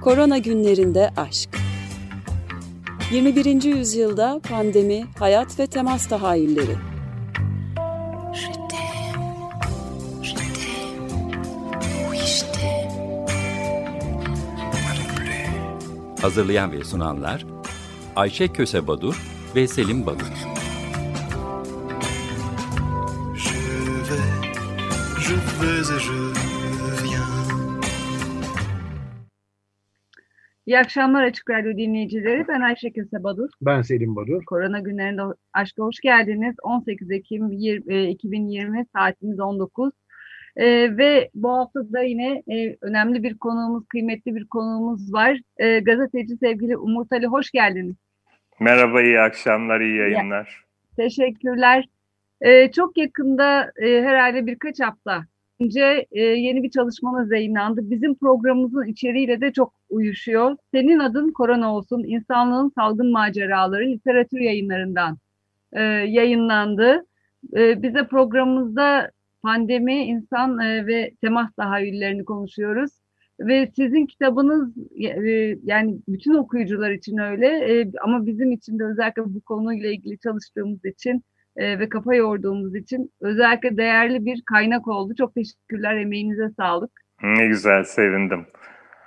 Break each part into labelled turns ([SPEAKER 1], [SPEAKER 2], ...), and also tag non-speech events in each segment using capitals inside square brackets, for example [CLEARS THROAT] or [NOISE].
[SPEAKER 1] Korona günlerinde aşk. 21. yüzyılda pandemi, hayat ve temas tahayyülleri.
[SPEAKER 2] Hazırlayan ve sunanlar Ayşe Köse Badur ve Selim Badur. Je vais, je vais et je
[SPEAKER 3] İyi akşamlar Açık Radyo dinleyicileri. Ben Ayşe Köse Badur.
[SPEAKER 4] Ben Selim Badur.
[SPEAKER 3] Korona günlerinde aşka hoş geldiniz. 18 Ekim 2020 saatimiz 19. Ee, ve bu hafta da yine e, önemli bir konuğumuz, kıymetli bir konuğumuz var. Ee, gazeteci sevgili Umut Ali hoş geldiniz.
[SPEAKER 5] Merhaba, iyi akşamlar, iyi yayınlar.
[SPEAKER 3] Ya, teşekkürler. Ee, çok yakında e, herhalde birkaç hafta önce e, yeni bir çalışmanız yayınlandı. Bizim programımızın içeriğiyle de çok uyuşuyor. Senin adın Korona olsun, insanlığın salgın maceraları literatür yayınlarından e, yayınlandı. E, bize programımızda pandemi, insan e, ve temas tahayyüllerini konuşuyoruz. Ve sizin kitabınız e, yani bütün okuyucular için öyle e, ama bizim için de özellikle bu konuyla ilgili çalıştığımız için e, ve kafa yorduğumuz için özellikle değerli bir kaynak oldu. Çok teşekkürler, emeğinize sağlık.
[SPEAKER 5] Ne güzel, sevindim.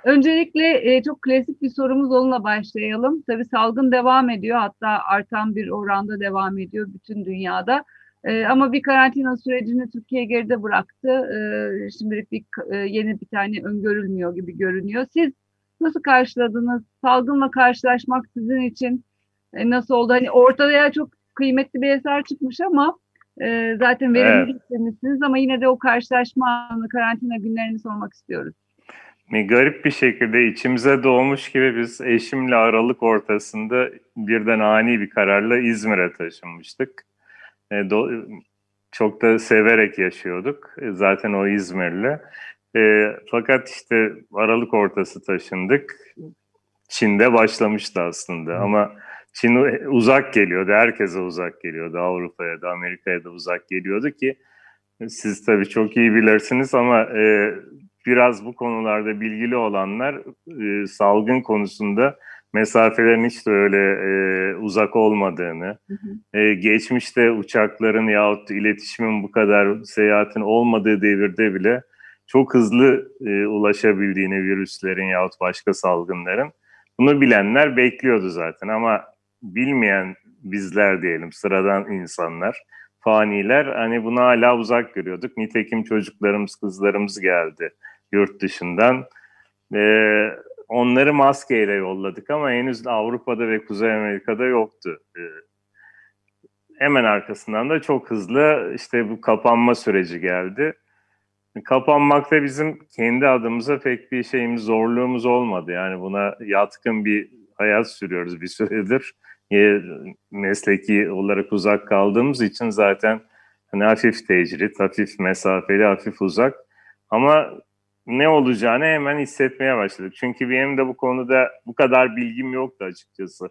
[SPEAKER 3] Öncelikle e, çok klasik bir sorumuz onunla başlayalım. Tabii salgın devam ediyor, hatta artan bir oranda devam ediyor bütün dünyada. E, ama bir karantina sürecini Türkiye geride bıraktı. E, şimdilik bir, e, yeni bir tane öngörülmüyor gibi görünüyor. Siz nasıl karşıladınız? Salgınla karşılaşmak sizin için e, nasıl oldu? Hani ortaya çok kıymetli bir eser çıkmış ama e, zaten verimli evet. istemişsiniz ama yine de o karşılaşma anı, karantina günlerini sormak istiyoruz.
[SPEAKER 5] Garip bir şekilde içimize doğmuş gibi biz eşimle Aralık ortasında birden ani bir kararla İzmir'e taşınmıştık. E, çok da severek yaşıyorduk. E, zaten o İzmirli. E, fakat işte Aralık ortası taşındık. Çin'de başlamıştı aslında ama Çin uzak geliyordu, herkese uzak geliyordu. Avrupa'ya da Amerika'ya da uzak geliyordu ki siz tabii çok iyi bilirsiniz ama e, biraz bu konularda bilgili olanlar e, salgın konusunda mesafelerin hiç de öyle e, uzak olmadığını, hı hı. E, geçmişte uçakların yahut iletişimin bu kadar seyahatin olmadığı devirde bile çok hızlı e, ulaşabildiğini virüslerin yahut başka salgınların. Bunu bilenler bekliyordu zaten ama bilmeyen bizler diyelim sıradan insanlar, faniler hani bunu hala uzak görüyorduk. Nitekim çocuklarımız, kızlarımız geldi yurt dışından. Ee, onları maskeyle yolladık ama henüz Avrupa'da ve Kuzey Amerika'da yoktu. Ee, hemen arkasından da çok hızlı işte bu kapanma süreci geldi. Kapanmakta bizim kendi adımıza pek bir şeyimiz, zorluğumuz olmadı. Yani buna yatkın bir hayat sürüyoruz bir süredir mesleki olarak uzak kaldığımız için zaten hani hafif tecrit, hafif mesafeli, hafif uzak. Ama ne olacağını hemen hissetmeye başladık. Çünkü benim de bu konuda bu kadar bilgim yoktu açıkçası.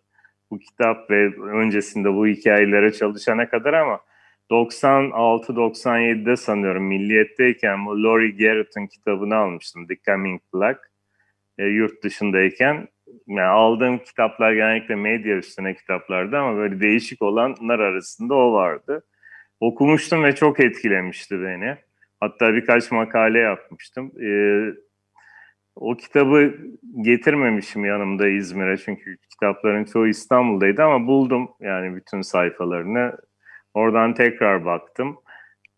[SPEAKER 5] Bu kitap ve öncesinde bu hikayelere çalışana kadar ama 96-97'de sanıyorum Milliyet'teyken bu Laurie Garrett'ın kitabını almıştım. The Coming Black. E, yurt dışındayken yani aldığım kitaplar genellikle medya üstüne kitaplardı ama böyle değişik olanlar arasında o vardı. Okumuştum ve çok etkilemişti beni. Hatta birkaç makale yapmıştım. Ee, o kitabı getirmemişim yanımda İzmir'e çünkü kitapların çoğu İstanbul'daydı ama buldum yani bütün sayfalarını. Oradan tekrar baktım.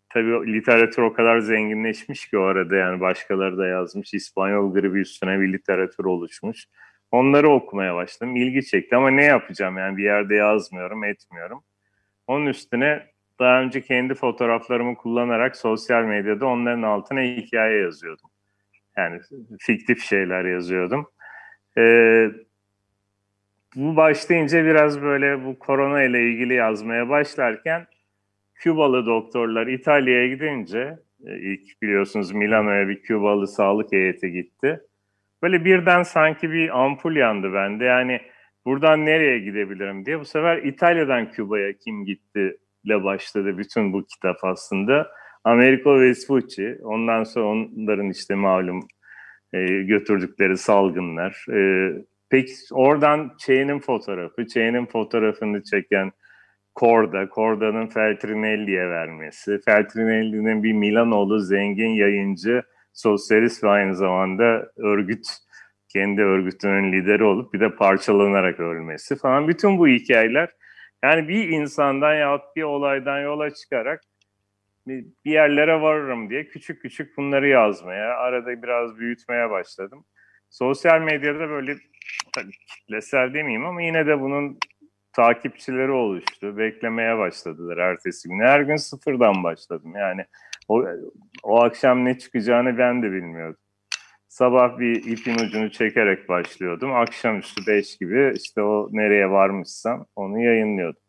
[SPEAKER 5] Tabii literatür o kadar zenginleşmiş ki o arada yani başkaları da yazmış. İspanyol gribi üstüne bir literatür oluşmuş. Onları okumaya başladım. İlgi çekti ama ne yapacağım yani bir yerde yazmıyorum, etmiyorum. Onun üstüne daha önce kendi fotoğraflarımı kullanarak sosyal medyada onların altına hikaye yazıyordum. Yani fiktif şeyler yazıyordum. Ee, bu başlayınca biraz böyle bu korona ile ilgili yazmaya başlarken Kübalı doktorlar İtalya'ya gidince e, ilk biliyorsunuz Milano'ya bir Kübalı sağlık heyeti gitti. Böyle birden sanki bir ampul yandı bende. Yani buradan nereye gidebilirim diye. Bu sefer İtalya'dan Küba'ya kim gitti ile başladı bütün bu kitap aslında. Americo Vespucci, ondan sonra onların işte malum e, götürdükleri salgınlar. E, peki oradan Çey'nin fotoğrafı, Çey'nin fotoğrafını çeken Korda, Korda'nın Feltrinelli'ye vermesi, Feltrinelli'nin bir Milanoğlu zengin yayıncı, sosyalist ve aynı zamanda örgüt, kendi örgütünün lideri olup bir de parçalanarak ölmesi falan. Bütün bu hikayeler yani bir insandan yahut bir olaydan yola çıkarak bir yerlere varırım diye küçük küçük bunları yazmaya, arada biraz büyütmeye başladım. Sosyal medyada böyle tabii kitlesel demeyeyim ama yine de bunun takipçileri oluştu. Beklemeye başladılar ertesi gün. Her gün sıfırdan başladım. Yani o, o akşam ne çıkacağını ben de bilmiyordum. Sabah bir ipin ucunu çekerek başlıyordum. Akşamüstü 5 gibi işte o nereye varmışsam onu yayınlıyordum.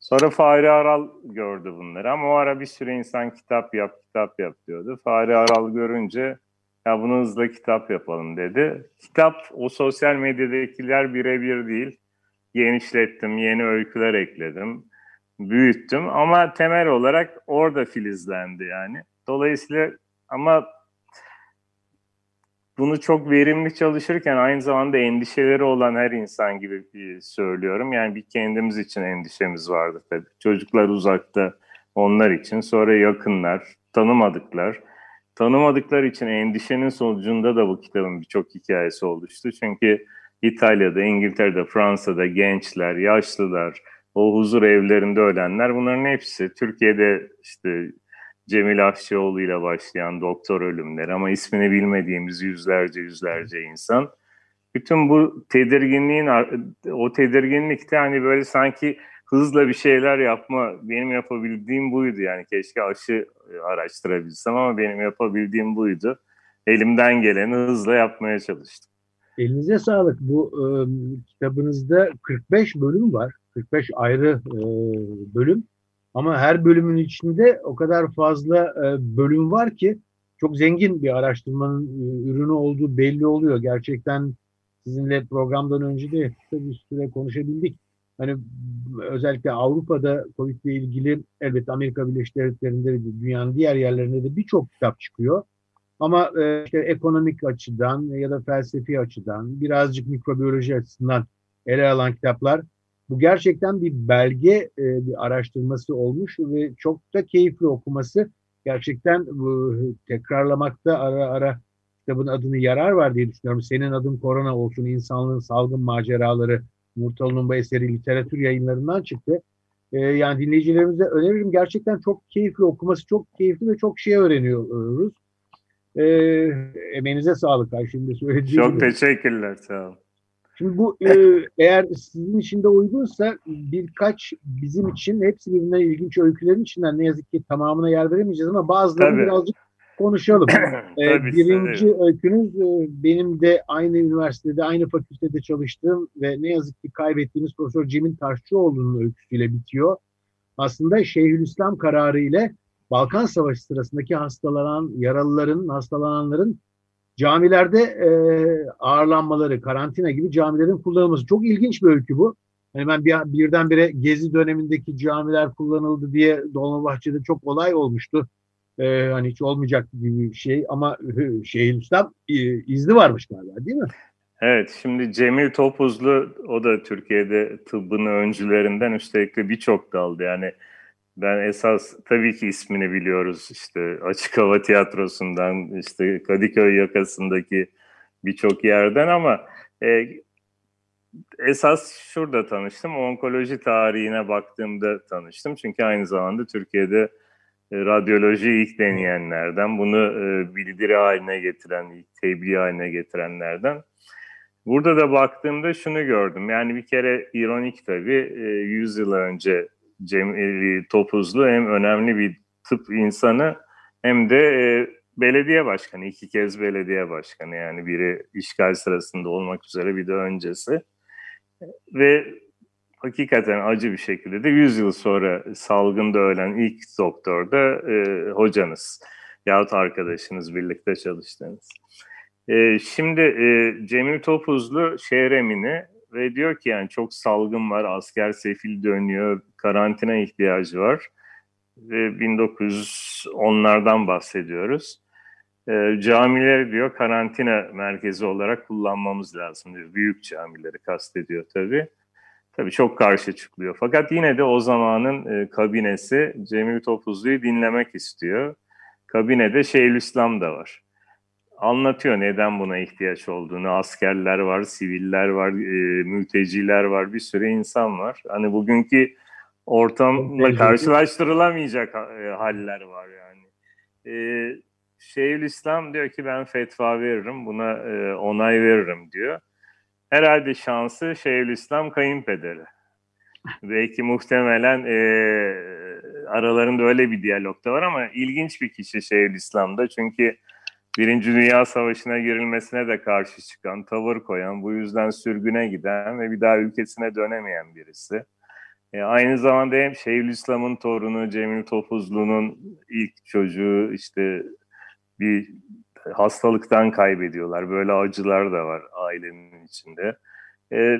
[SPEAKER 5] Sonra Fahri Aral gördü bunları ama o ara bir sürü insan kitap yap, kitap yap diyordu. Fahri Aral görünce ya bunu hızla kitap yapalım dedi. Kitap o sosyal medyadakiler birebir değil. Genişlettim, yeni öyküler ekledim, büyüttüm ama temel olarak orada filizlendi yani. Dolayısıyla ama bunu çok verimli çalışırken aynı zamanda endişeleri olan her insan gibi söylüyorum. Yani bir kendimiz için endişemiz vardı tabii. Çocuklar uzakta onlar için, sonra yakınlar, tanımadıklar. Tanımadıklar için endişenin sonucunda da bu kitabın birçok hikayesi oluştu. Çünkü İtalya'da, İngiltere'de, Fransa'da gençler, yaşlılar, o huzur evlerinde ölenler bunların hepsi Türkiye'de işte Cemil Afşioğlu ile başlayan doktor ölümleri ama ismini bilmediğimiz yüzlerce yüzlerce insan. Bütün bu tedirginliğin, o tedirginlikte hani böyle sanki hızla bir şeyler yapma, benim yapabildiğim buydu yani keşke aşı araştırabilsem ama benim yapabildiğim buydu. Elimden geleni hızla yapmaya çalıştım.
[SPEAKER 4] Elinize sağlık. Bu e, kitabınızda 45 bölüm var. 45 ayrı e, bölüm. Ama her bölümün içinde o kadar fazla e, bölüm var ki çok zengin bir araştırmanın e, ürünü olduğu belli oluyor. Gerçekten sizinle programdan önce de bir süre konuşabildik. Hani özellikle Avrupa'da Covid ile ilgili elbette Amerika Birleşik Devletleri'nde ve dünyanın diğer yerlerinde de birçok kitap çıkıyor. Ama e, işte ekonomik açıdan ya da felsefi açıdan birazcık mikrobiyoloji açısından ele alan kitaplar bu gerçekten bir belge, e, bir araştırması olmuş ve çok da keyifli okuması. Gerçekten bu tekrarlamakta ara ara kitabın adını yarar var diye düşünüyorum. Senin adın korona olsun, insanlığın salgın maceraları, Murtalı'nın bu eseri literatür yayınlarından çıktı. Ee, yani dinleyicilerimize öneririm. Gerçekten çok keyifli okuması, çok keyifli ve çok şey öğreniyoruz. Ee, emeğinize sağlık Ayşe'nin de söylediği
[SPEAKER 5] Çok gibi. teşekkürler, sağ olun.
[SPEAKER 4] Şimdi bu e, [LAUGHS] eğer sizin için de uygunsa birkaç bizim için hepsi birbirinden ilginç öykülerin içinden ne yazık ki tamamına yer veremeyeceğiz ama bazılarını Tabii. birazcık konuşalım. [CLEARS THROAT] ee, birinci tabii. öykünüz e, benim de aynı üniversitede, aynı fakültede çalıştığım ve ne yazık ki kaybettiğimiz Profesör Cemil Taşçıoğlu'nun öyküsüyle bitiyor. Aslında Şeyhülislam kararı ile Balkan Savaşı sırasındaki hastalanan yaralıların, hastalananların camilerde e, ağırlanmaları, karantina gibi camilerin kullanılması. Çok ilginç bir öykü bu. Hani ben bir, birdenbire gezi dönemindeki camiler kullanıldı diye Dolmabahçe'de çok olay olmuştu. Ee, hani hiç olmayacak gibi bir şey ama Şeyhülislam e, izni varmış galiba değil mi?
[SPEAKER 5] Evet, şimdi Cemil Topuzlu, o da Türkiye'de tıbbın öncülerinden üstelik de birçok daldı. Yani ben esas tabii ki ismini biliyoruz işte Açık Hava Tiyatrosu'ndan işte Kadıköy yakasındaki birçok yerden ama e, esas şurada tanıştım. Onkoloji tarihine baktığımda tanıştım. Çünkü aynı zamanda Türkiye'de e, radyoloji ilk deneyenlerden, bunu e, bildiri haline getiren, tebliğ haline getirenlerden. Burada da baktığımda şunu gördüm. Yani bir kere ironik tabii, e, 100 yıl önce Cem Topuzlu hem önemli bir tıp insanı hem de e, belediye başkanı. iki kez belediye başkanı yani biri işgal sırasında olmak üzere bir de öncesi. Ve hakikaten acı bir şekilde de 100 yıl sonra salgında ölen ilk doktor da e, hocanız yahut arkadaşınız birlikte çalıştığınız. E, şimdi e, Cemil Topuzlu şehremini ve diyor ki yani çok salgın var, asker sefil dönüyor, karantina ihtiyacı var. Ve 1910'lardan bahsediyoruz. e, camileri diyor karantina merkezi olarak kullanmamız lazım diyor. Büyük camileri kastediyor tabii. Tabii çok karşı çıkılıyor. Fakat yine de o zamanın e, kabinesi Cemil Topuzlu'yu dinlemek istiyor. Kabinede Şeyhülislam da var. Anlatıyor neden buna ihtiyaç olduğunu. Askerler var, siviller var, e, mülteciler var, bir sürü insan var. Hani bugünkü ortamla karşılaştırılamayacak e, haller var yani. E, Şeyhülislam diyor ki ben fetva veririm, buna e, onay veririm diyor. Herhalde şansı Şeyhülislam kayınpederi. Belki muhtemelen e, aralarında öyle bir diyalog da var ama ilginç bir kişi Şeyhülislam'da. Çünkü Birinci Dünya Savaşı'na girilmesine de karşı çıkan, tavır koyan, bu yüzden sürgüne giden ve bir daha ülkesine dönemeyen birisi. E, aynı zamanda hem Şeyhülislam'ın torunu Cemil Topuzlu'nun ilk çocuğu işte bir hastalıktan kaybediyorlar. Böyle acılar da var ailenin içinde. E,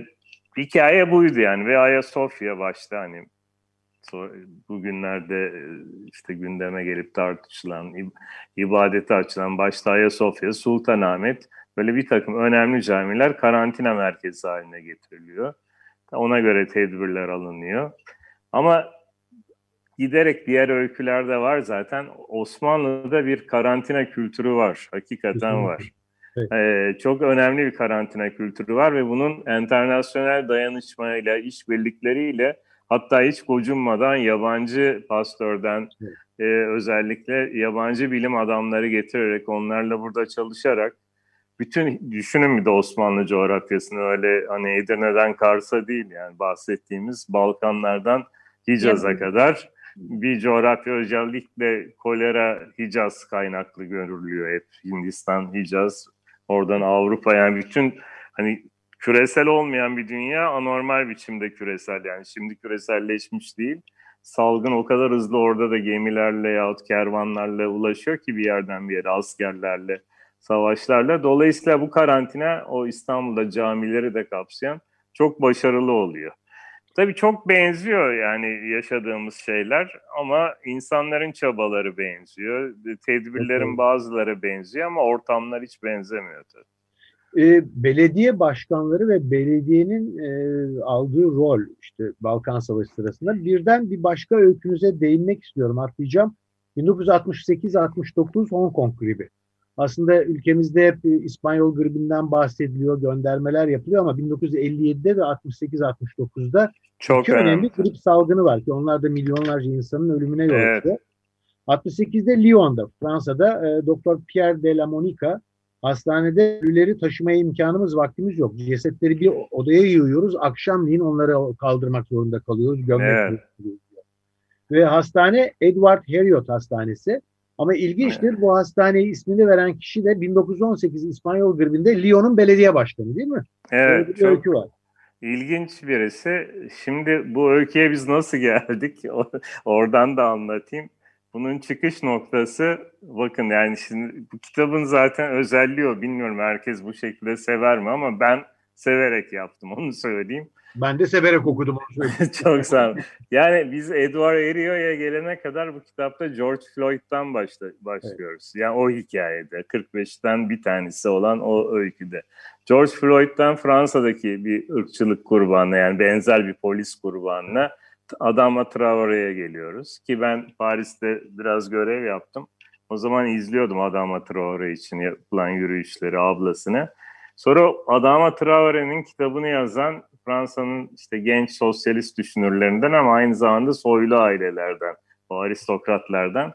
[SPEAKER 5] hikaye buydu yani ve Ayasofya başta hani bugünlerde e, işte gündeme gelip tartışılan, ibadete açılan başta Ayasofya, Sultanahmet böyle bir takım önemli camiler karantina merkezi haline getiriliyor. Ona göre tedbirler alınıyor. Ama giderek diğer öykülerde var zaten. Osmanlı'da bir karantina kültürü var. Hakikaten var. Evet. Ee, çok önemli bir karantina kültürü var ve bunun internasyonel dayanışmayla, işbirlikleriyle hatta hiç gocunmadan yabancı pastörden e, özellikle yabancı bilim adamları getirerek onlarla burada çalışarak bütün düşünün bir de Osmanlı coğrafyasını öyle hani Edirne'den Kars'a değil yani bahsettiğimiz Balkanlardan Hicaz'a kadar bir coğrafya özellikle kolera Hicaz kaynaklı görülüyor hep. Hindistan, Hicaz, oradan Avrupa yani bütün hani küresel olmayan bir dünya anormal biçimde küresel yani şimdi küreselleşmiş değil. Salgın o kadar hızlı orada da gemilerle yahut kervanlarla ulaşıyor ki bir yerden bir yere askerlerle, savaşlarla. Dolayısıyla bu karantina o İstanbul'da camileri de kapsayan çok başarılı oluyor. Tabii çok benziyor yani yaşadığımız şeyler ama insanların çabaları benziyor. Tedbirlerin bazıları benziyor ama ortamlar hiç benzemiyor tabii.
[SPEAKER 4] E, belediye başkanları ve belediyenin e, aldığı rol işte Balkan Savaşı sırasında birden bir başka öykünüze değinmek istiyorum atlayacağım. 1968-69 Hong Kong gribi. Aslında ülkemizde hep İspanyol gribinden bahsediliyor, göndermeler yapılıyor ama 1957'de ve 68-69'da çok iki önemli. önemli grip salgını var ki onlar da milyonlarca insanın ölümüne yol açtı. Evet. 68'de Lyon'da, Fransa'da e, Doktor Pierre de la Monica hastanede ölüleri taşımaya imkanımız, vaktimiz yok. Cesetleri bir odaya yığıyoruz, akşamleyin onları kaldırmak zorunda kalıyoruz, gömmek evet. zorunda Ve hastane Edward Heriot Hastanesi. Ama ilginçtir evet. bu hastaneye ismini veren kişi de 1918 İspanyol gribinde Lyon'un belediye başkanı değil mi?
[SPEAKER 5] Evet. bir çok... öykü var. İlginç birisi. Şimdi bu öyküye biz nasıl geldik? [LAUGHS] Oradan da anlatayım. Bunun çıkış noktası bakın yani şimdi bu kitabın zaten özelliği o. Bilmiyorum herkes bu şekilde sever mi ama ben severek yaptım onu söyleyeyim.
[SPEAKER 4] Ben de severek okudum
[SPEAKER 5] onu [LAUGHS] Çok sağ olun. Yani biz Edward Erio'ya gelene kadar bu kitapta George Floyd'dan başla, başlıyoruz. Evet. Yani o hikayede 45'ten bir tanesi olan o öyküde. George Floyd'dan Fransa'daki bir ırkçılık kurbanına yani benzer bir polis kurbanına Adama Traore'ye geliyoruz. Ki ben Paris'te biraz görev yaptım. O zaman izliyordum Adama Traore için yapılan yürüyüşleri, ablasını. Sonra Adama Traore'nin kitabını yazan Fransa'nın işte genç sosyalist düşünürlerinden ama aynı zamanda soylu ailelerden, o aristokratlardan.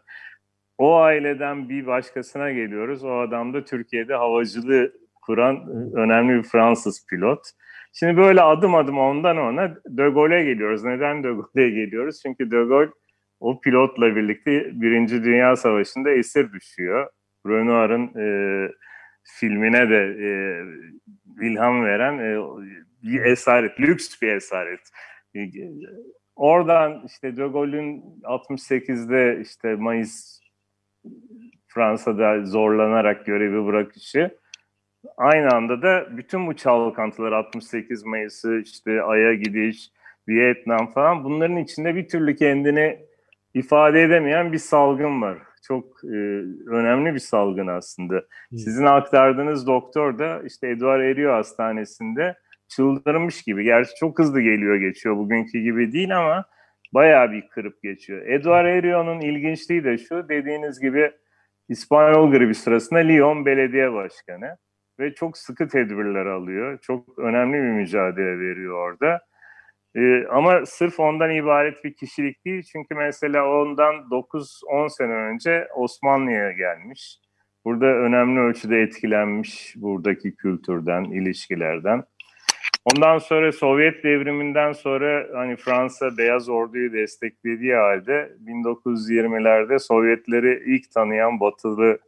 [SPEAKER 5] O aileden bir başkasına geliyoruz. O adam da Türkiye'de havacılığı kuran önemli bir Fransız pilot. Şimdi böyle adım adım ondan ona De Gaulle'e geliyoruz. Neden De Gaulle'e geliyoruz? Çünkü De Gaulle o pilotla birlikte Birinci Dünya Savaşı'nda esir düşüyor. Renoir'ın e, filmine de e, ilham veren e, bir esaret, lüks bir esaret. E, oradan işte De Gaulle'ün 68'de işte Mayıs Fransa'da zorlanarak görevi bırakışı aynı anda da bütün bu çalkantılar 68 Mayıs'ı işte Ay'a gidiş, Vietnam falan bunların içinde bir türlü kendini ifade edemeyen bir salgın var. çok e, önemli bir salgın aslında. Sizin aktardığınız doktor da işte Eduard Eriyor Hastanesi'nde çıldırmış gibi. Gerçi çok hızlı geliyor geçiyor bugünkü gibi değil ama bayağı bir kırıp geçiyor. Eduard Erio'nun ilginçliği de şu dediğiniz gibi İspanyol gribi sırasında Lyon belediye başkanı ve çok sıkı tedbirler alıyor. Çok önemli bir mücadele veriyor orada. Ee, ama sırf ondan ibaret bir kişilik değil. Çünkü mesela ondan 9-10 sene önce Osmanlı'ya gelmiş. Burada önemli ölçüde etkilenmiş buradaki kültürden, ilişkilerden. Ondan sonra Sovyet devriminden sonra hani Fransa Beyaz Ordu'yu desteklediği halde 1920'lerde Sovyetleri ilk tanıyan Batılı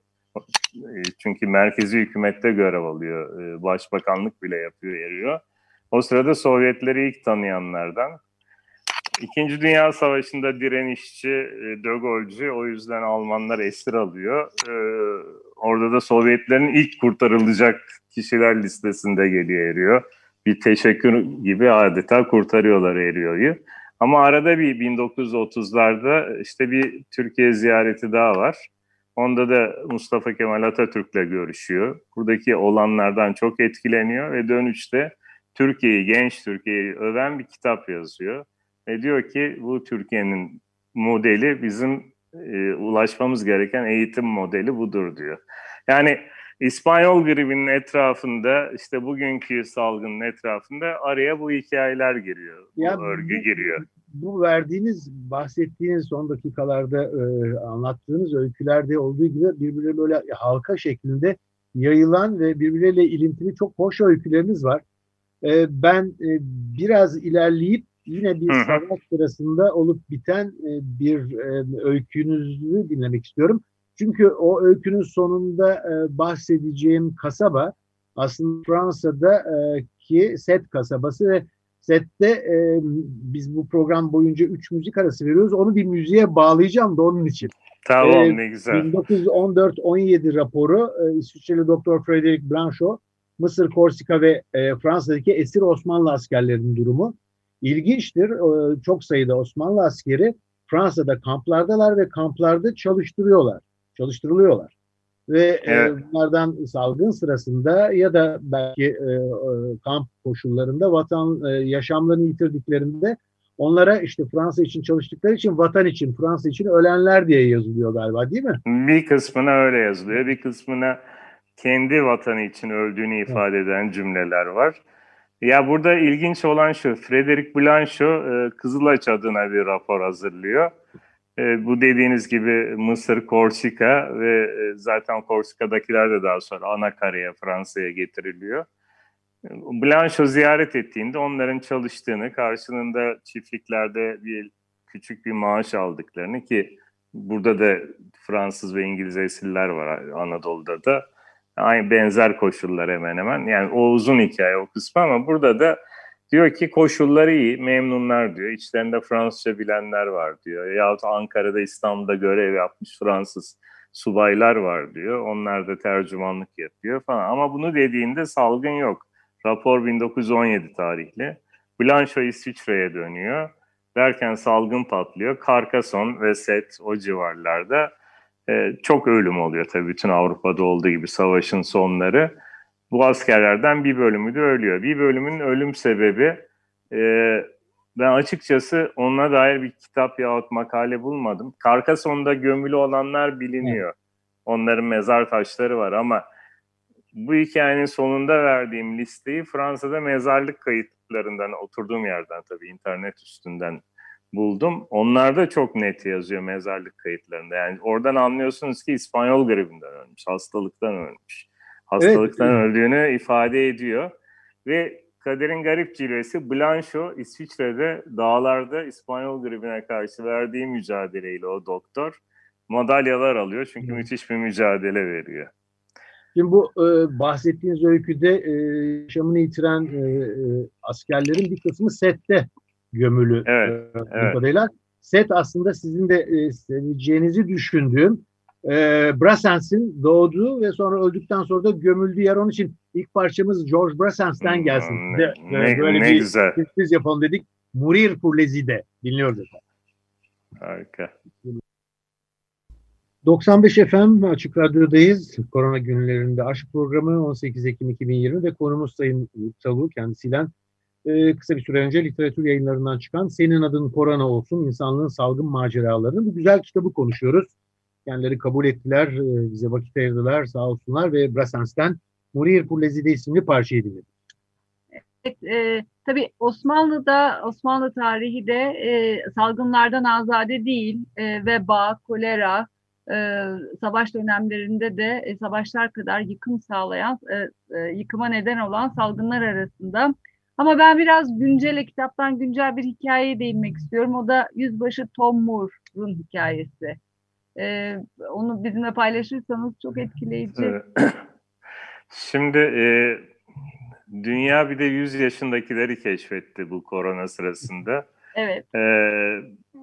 [SPEAKER 5] çünkü merkezi hükümette görev alıyor. E, başbakanlık bile yapıyor, eriyor. O sırada Sovyetleri ilk tanıyanlardan. İkinci Dünya Savaşı'nda direnişçi, e, De Gaulle'cu, o yüzden Almanlar esir alıyor. Orada da Sovyetlerin ilk kurtarılacak kişiler listesinde geliyor eriyor bir teşekkür gibi adeta kurtarıyorlar Erio'yu. Ama arada bir 1930'larda işte bir Türkiye ziyareti daha var. Onda da Mustafa Kemal Atatürk'le görüşüyor. Buradaki olanlardan çok etkileniyor ve dönüşte Türkiye'yi, genç Türkiye'yi öven bir kitap yazıyor. Ve diyor ki bu Türkiye'nin modeli bizim e, ulaşmamız gereken eğitim modeli budur diyor. Yani İspanyol gribinin etrafında işte bugünkü salgının etrafında araya bu hikayeler giriyor. Ya bu örgü giriyor.
[SPEAKER 4] Bu verdiğiniz, bahsettiğiniz son dakikalarda e, anlattığınız öykülerde olduğu gibi birbirine böyle halka şeklinde yayılan ve birbirleriyle ilintili çok hoş öyküleriniz var. E, ben e, biraz ilerleyip yine bir savaş sırasında olup biten e, bir e, öykünüzü dinlemek istiyorum. Çünkü o öykünün sonunda e, bahsedeceğim kasaba aslında Fransa'da e, ki Set kasabası ve Set'te e, biz bu program boyunca üç müzik arası veriyoruz. Onu bir müziğe bağlayacağım da onun için.
[SPEAKER 5] Tamam e, ne güzel.
[SPEAKER 4] 1914-17 raporu e, İsviçreli Doktor Frederic Blanchot Mısır, Korsika ve e, Fransa'daki esir Osmanlı askerlerinin durumu. İlginçtir. E, çok sayıda Osmanlı askeri Fransa'da kamplardalar ve kamplarda çalıştırıyorlar çalıştırılıyorlar. Ve e, evet. e, bunlardan salgın sırasında ya da belki e, e, kamp koşullarında vatan e, yaşamlarını yitirdiklerinde onlara işte Fransa için çalıştıkları için vatan için Fransa için ölenler diye yazılıyor galiba değil mi?
[SPEAKER 5] Bir kısmına öyle yazılıyor. Bir kısmına kendi vatanı için öldüğünü ifade eden cümleler var. Ya burada ilginç olan şu, Frederic Blanchot e, Kızılaç adına bir rapor hazırlıyor. E, bu dediğiniz gibi Mısır, Korsika ve e, zaten Korsika'dakiler de daha sonra ana karaya Fransa'ya getiriliyor. Blanchot ziyaret ettiğinde onların çalıştığını, karşılığında çiftliklerde bir küçük bir maaş aldıklarını ki burada da Fransız ve İngiliz esirler var Anadolu'da da. Aynı benzer koşullar hemen hemen. Yani o uzun hikaye o kısmı ama burada da Diyor ki koşulları iyi, memnunlar diyor. İçlerinde Fransızca bilenler var diyor. Yahut Ankara'da, İstanbul'da görev yapmış Fransız subaylar var diyor. Onlar da tercümanlık yapıyor falan. Ama bunu dediğinde salgın yok. Rapor 1917 tarihli. Blanchot İsviçre'ye dönüyor. Derken salgın patlıyor. Carcassonne ve Set o civarlarda e, çok ölüm oluyor tabii bütün Avrupa'da olduğu gibi savaşın sonları bu askerlerden bir bölümü de ölüyor. Bir bölümün ölüm sebebi e, ben açıkçası ona dair bir kitap yahut makale bulmadım. Karkason'da gömülü olanlar biliniyor. Evet. Onların mezar taşları var ama bu hikayenin sonunda verdiğim listeyi Fransa'da mezarlık kayıtlarından oturduğum yerden tabii internet üstünden buldum. Onlar da çok net yazıyor mezarlık kayıtlarında. Yani oradan anlıyorsunuz ki İspanyol gribinden ölmüş, hastalıktan ölmüş hastalıktan evet. öldüğünü ifade ediyor. Ve kaderin garip cilvesi Blanchot İsviçre'de dağlarda İspanyol gribine karşı verdiği mücadeleyle o doktor madalyalar alıyor. Çünkü hmm. müthiş bir mücadele veriyor.
[SPEAKER 4] Şimdi bu e, bahsettiğiniz öyküde e, yaşamını yitiren e, e, askerlerin bir kısmı sette gömülü. Evet, e, evet. Kadarıyla. Set aslında sizin de e, seveceğinizi düşündüğüm e, Brassens'in doğduğu ve sonra öldükten sonra da gömüldüğü yer. Onun için ilk parçamız George Brassens'ten hmm, gelsin. Hmm,
[SPEAKER 5] ne, ne, böyle ne bir güzel.
[SPEAKER 4] sürpriz yapalım dedik. Murir pour les idées. Dinliyoruz efendim.
[SPEAKER 5] Harika.
[SPEAKER 4] 95 FM Açık Radyo'dayız. Korona günlerinde aşk programı 18 Ekim 2020 ve konumuz Sayın Tavu kendisiyle e, kısa bir süre önce literatür yayınlarından çıkan Senin Adın Korona Olsun İnsanlığın Salgın Maceralarını bu güzel kitabı konuşuyoruz. Kendileri kabul ettiler, e, bize vakit ayırdılar sağ olsunlar ve Brassens'ten Murir Pullezide isimli parçayı dinledik.
[SPEAKER 3] Evet, e, tabii Osmanlı'da, Osmanlı tarihi de e, salgınlardan azade değil. E, veba, kolera, e, savaş dönemlerinde de e, savaşlar kadar yıkım sağlayan, e, e, yıkıma neden olan salgınlar arasında. Ama ben biraz güncel, kitaptan güncel bir hikayeye değinmek istiyorum. O da Yüzbaşı Tom Moore'un hikayesi. E, onu bizimle paylaşırsanız çok etkileyici. [CLEARS THROAT]
[SPEAKER 5] Şimdi e, dünya bir de 100 yaşındakileri keşfetti bu korona sırasında.
[SPEAKER 3] Evet.
[SPEAKER 5] E,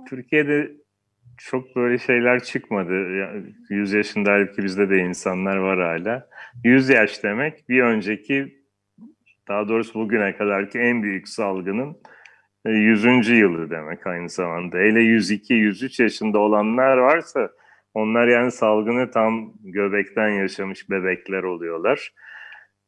[SPEAKER 5] Türkiye'de çok böyle şeyler çıkmadı. Yani 100 yaşında halbuki bizde de insanlar var hala. 100 yaş demek bir önceki daha doğrusu bugüne kadarki en büyük salgının 100. E, yılı demek aynı zamanda. Hele 102-103 yaşında olanlar varsa onlar yani salgını tam göbekten yaşamış bebekler oluyorlar.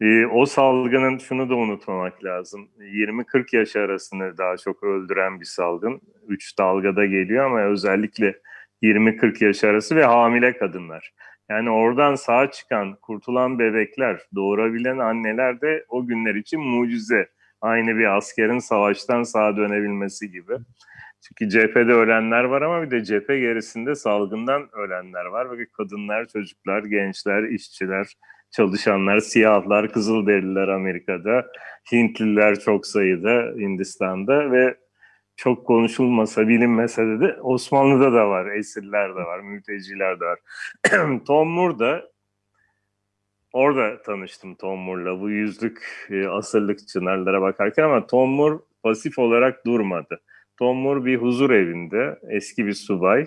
[SPEAKER 5] Ee, o salgının şunu da unutmamak lazım. 20-40 yaş arasını daha çok öldüren bir salgın. 3 dalgada geliyor ama özellikle 20-40 yaş arası ve hamile kadınlar. Yani oradan sağ çıkan, kurtulan bebekler, doğurabilen anneler de o günler için mucize. Aynı bir askerin savaştan sağa dönebilmesi gibi. Çünkü cephede ölenler var ama bir de cephe gerisinde salgından ölenler var. Ve kadınlar, çocuklar, gençler, işçiler, çalışanlar, siyahlar, kızılderililer Amerika'da, Hintliler çok sayıda Hindistan'da ve çok konuşulmasa, bilinmese de, de Osmanlı'da da var, esirler de var, mülteciler de var. [CLEARS THROAT] Tom Moore da orada tanıştım Tom Moore'la bu yüzlük e, asırlık çınarlara bakarken ama Tom Moore pasif olarak durmadı. Tom Moore bir huzur evinde, eski bir subay.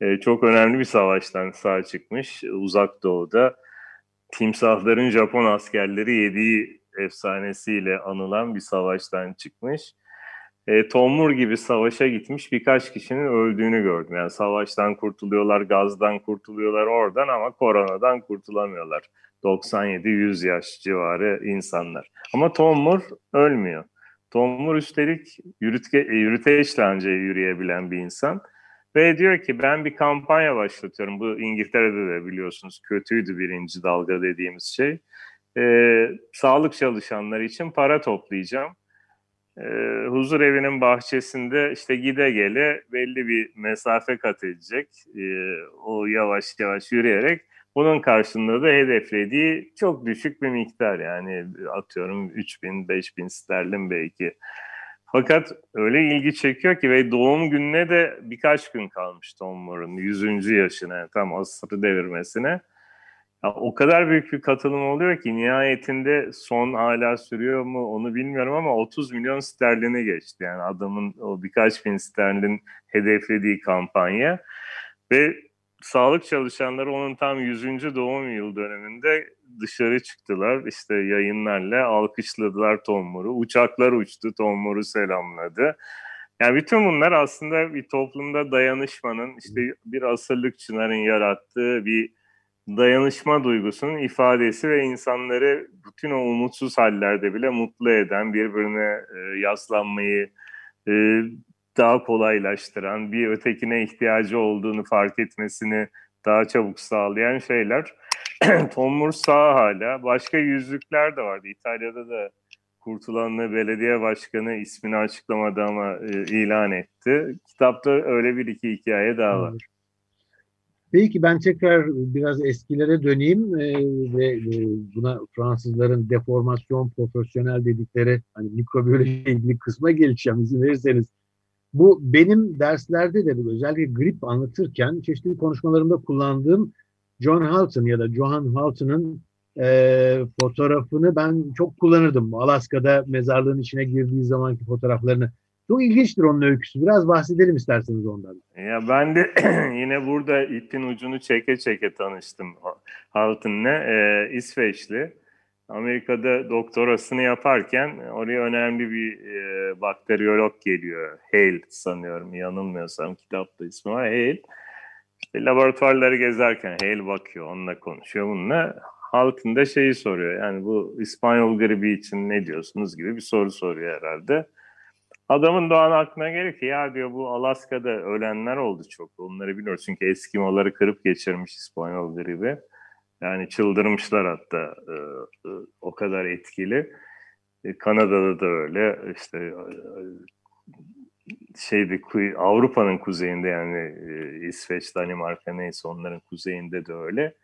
[SPEAKER 5] E, çok önemli bir savaştan sağ çıkmış uzak doğuda. Timsahların Japon askerleri yediği efsanesiyle anılan bir savaştan çıkmış e, Tomur gibi savaşa gitmiş birkaç kişinin öldüğünü gördüm. Yani savaştan kurtuluyorlar, gazdan kurtuluyorlar oradan ama koronadan kurtulamıyorlar. 97-100 yaş civarı insanlar. Ama Tomur ölmüyor. Tomur üstelik yürütge, e, yürüteçle anca yürüyebilen bir insan. Ve diyor ki ben bir kampanya başlatıyorum. Bu İngiltere'de de biliyorsunuz kötüydü birinci dalga dediğimiz şey. Ee, sağlık çalışanları için para toplayacağım e, huzur evinin bahçesinde işte gide gele belli bir mesafe kat edecek. E, o yavaş yavaş yürüyerek bunun karşılığında da hedeflediği çok düşük bir miktar yani atıyorum 3000 5000 sterlin belki. Fakat öyle ilgi çekiyor ki ve doğum gününe de birkaç gün kalmış Tom Moore'un 100. yaşına tam asırı devirmesine. Ya, o kadar büyük bir katılım oluyor ki nihayetinde son hala sürüyor mu onu bilmiyorum ama 30 milyon sterline geçti. Yani adamın o birkaç bin sterlin hedeflediği kampanya ve sağlık çalışanları onun tam 100. doğum yıl döneminde dışarı çıktılar. İşte yayınlarla alkışladılar Tom Moore'u. Uçaklar uçtu, Tom Moore'u selamladı. Yani bütün bunlar aslında bir toplumda dayanışmanın, işte bir asırlık çınarın yarattığı bir dayanışma duygusunun ifadesi ve insanları bütün o umutsuz hallerde bile mutlu eden, birbirine e, yaslanmayı e, daha kolaylaştıran, bir ötekine ihtiyacı olduğunu fark etmesini daha çabuk sağlayan şeyler. [CLEARS THROAT] Tom Moore sağ hala. Başka yüzlükler de vardı. İtalya'da da kurtulanlı belediye başkanı ismini açıklamadı ama e, ilan etti. Kitapta öyle bir iki hikaye daha var.
[SPEAKER 4] Peki ben tekrar biraz eskilere döneyim e, ve e, buna Fransızların deformasyon profesyonel dedikleri hani mikrobiyoloji ilgili kısma geleceğim izin verirseniz. Bu benim derslerde de özellikle grip anlatırken çeşitli konuşmalarımda kullandığım John Houghton ya da Johan Houghton'ın e, fotoğrafını ben çok kullanırdım. Alaska'da mezarlığın içine girdiği zamanki fotoğraflarını çok ilginçtir onun öyküsü. Biraz bahsedelim isterseniz ondan.
[SPEAKER 5] Ya ben de [CLEARS THROAT] yine burada ipin ucunu çeke çeke tanıştım Halton'la. Ee, İsveçli. Amerika'da doktorasını yaparken oraya önemli bir e, bakteriyolog geliyor. Hale sanıyorum yanılmıyorsam kitapta ismi var. Hale. İşte laboratuvarları gezerken Hale bakıyor, onunla konuşuyor bununla. Halkın da şeyi soruyor. Yani bu İspanyol gribi için ne diyorsunuz gibi bir soru soruyor herhalde. Adamın doğan aklına gelir ki ya diyor bu Alaska'da ölenler oldu çok. Onları biliyoruz çünkü Eskimoları kırıp geçirmiş İspanyol gribi. Yani çıldırmışlar hatta e, e, o kadar etkili. E, Kanada'da da öyle işte e, şeyde Avrupa'nın kuzeyinde yani İsveç, Danimarka neyse onların kuzeyinde de öyle.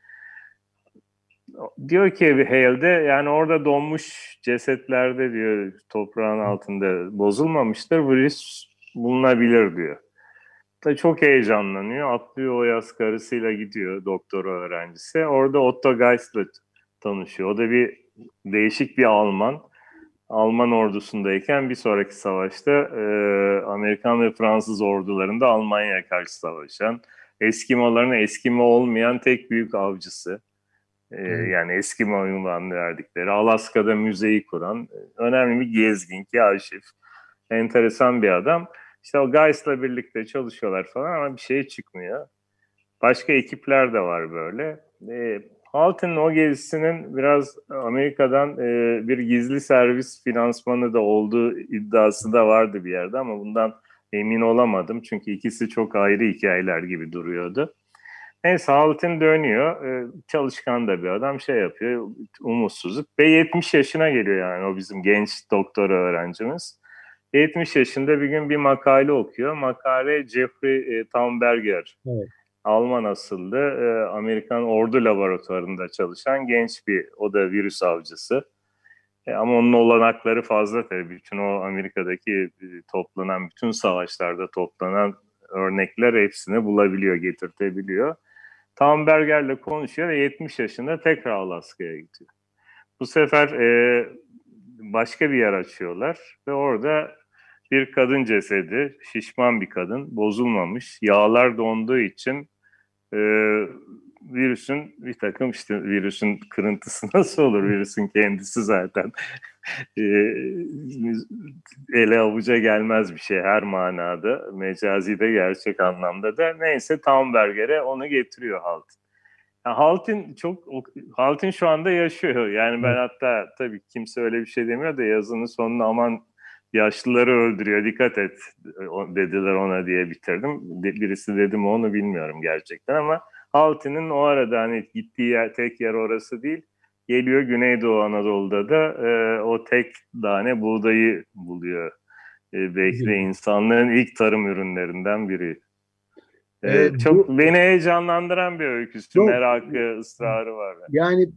[SPEAKER 5] Diyor ki Hale'de yani orada donmuş cesetlerde diyor toprağın altında bozulmamıştır virüs bulunabilir diyor. Da çok heyecanlanıyor. Atlıyor o yaz karısıyla gidiyor doktora öğrencisi. Orada Otto Geis'le tanışıyor. O da bir değişik bir Alman. Alman ordusundayken bir sonraki savaşta e, Amerikan ve Fransız ordularında Almanya'ya karşı savaşan, Eskimoların Eskimo olmayan tek büyük avcısı. E, yani Eskimo ünvanını verdikleri, Alaska'da müzeyi kuran, önemli bir gezgin, kaşif, enteresan bir adam. İşte o Geis'la birlikte çalışıyorlar falan ama bir şey çıkmıyor. Başka ekipler de var böyle. E, Halton'un o gezisinin biraz Amerika'dan e, bir gizli servis finansmanı da olduğu iddiası da vardı bir yerde ama bundan emin olamadım. Çünkü ikisi çok ayrı hikayeler gibi duruyordu. Neyse Halton dönüyor. E, çalışkan da bir adam şey yapıyor. Umutsuzluk. Ve 70 yaşına geliyor yani o bizim genç doktor öğrencimiz. 70 yaşında bir gün bir makale okuyor. Makale Jeffrey e, Tamberger. Evet. Alman asıllı e, Amerikan ordu laboratuvarında çalışan genç bir o da virüs avcısı. E, ama onun olanakları fazla tabii. Bütün o Amerika'daki e, toplanan, bütün savaşlarda toplanan örnekler hepsini bulabiliyor, getirtebiliyor. Tamberger'le konuşuyor ve 70 yaşında tekrar Alaska'ya gidiyor. Bu sefer e, başka bir yer açıyorlar ve orada bir kadın cesedi, şişman bir kadın, bozulmamış, yağlar donduğu için e, virüsün bir takım işte virüsün kırıntısı [LAUGHS] nasıl olur? Virüsün kendisi zaten [LAUGHS] e, ele avuca gelmez bir şey her manada. Mecazi de gerçek anlamda da. Neyse Tamberger'e onu getiriyor Halt. Yani Halt'in çok Halt'in şu anda yaşıyor. Yani ben hatta tabii kimse öyle bir şey demiyor da yazının sonuna aman yaşlıları öldürüyor dikkat et dediler ona diye bitirdim. Birisi dedi mi onu bilmiyorum gerçekten ama Halti'nin o arada hani gittiği yer, tek yer orası değil. Geliyor Güneydoğu Anadolu'da da e, o tek tane buğdayı buluyor. E, belki de insanlığın ilk tarım ürünlerinden biri. Ee, çok bu, beni heyecanlandıran bir öyküsü, çok, merakı, ısrarı var.
[SPEAKER 4] Yani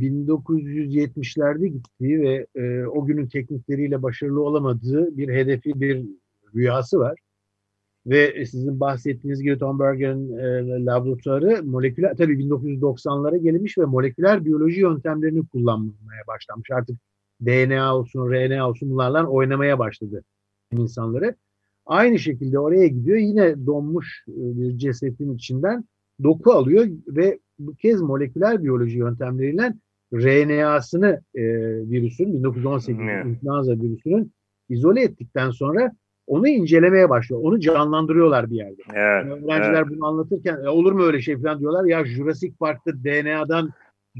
[SPEAKER 4] 1970'lerde gittiği ve e, o günün teknikleriyle başarılı olamadığı bir hedefi, bir rüyası var. Ve sizin bahsettiğiniz gibi Tom Berger'in e, laboratuvarı moleküler, tabii 1990'lara gelmiş ve moleküler biyoloji yöntemlerini kullanmaya başlamış. Artık DNA olsun, RNA olsun bunlarla oynamaya başladı insanları. Aynı şekilde oraya gidiyor. Yine donmuş e, bir cesetin içinden doku alıyor ve bu kez moleküler biyoloji yöntemleriyle RNA'sını e, virüsün 1918 influenza virüsünün izole ettikten sonra onu incelemeye başlıyor. Onu canlandırıyorlar bir yerde. Evet, yani öğrenciler evet. bunu anlatırken e, olur mu öyle şey falan diyorlar. Ya Jurassic Park'ta DNA'dan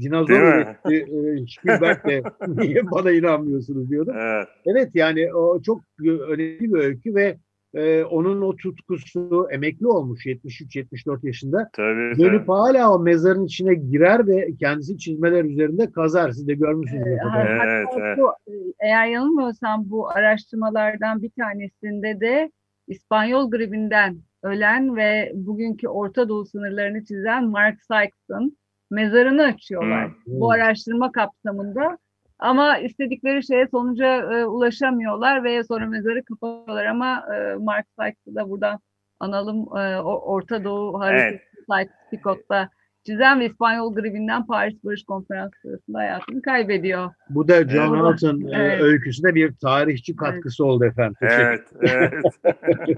[SPEAKER 4] dinozor üretti e, Spielberg de [LAUGHS] niye bana inanmıyorsunuz diyordu. Evet. evet yani o çok önemli bir öykü ve e, onun o tutkusu emekli olmuş 73-74 yaşında. Tabii, Dönüp tabii. hala o mezarın içine girer ve kendisi çizmeler üzerinde kazar. Siz de görmüşsünüz. Ee,
[SPEAKER 3] evet, evet. E, eğer yanılmıyorsam bu araştırmalardan bir tanesinde de İspanyol gribinden ölen ve bugünkü Orta Doğu sınırlarını çizen Mark Sykes'ın mezarını açıyorlar. Hmm. Bu araştırma kapsamında ama istedikleri şeye sonuca e, ulaşamıyorlar ve sonra mezarı kapatıyorlar ama e, Mark Sykes'ı da buradan analım e, Orta Doğu haritası evet. Picot'ta çizen ve İspanyol gribinden Paris Barış Konferansı sırasında hayatını kaybediyor.
[SPEAKER 4] Bu da John evet. Hamilton e, evet. öyküsüne bir tarihçi katkısı evet. oldu efendim. Evet, evet. [LAUGHS]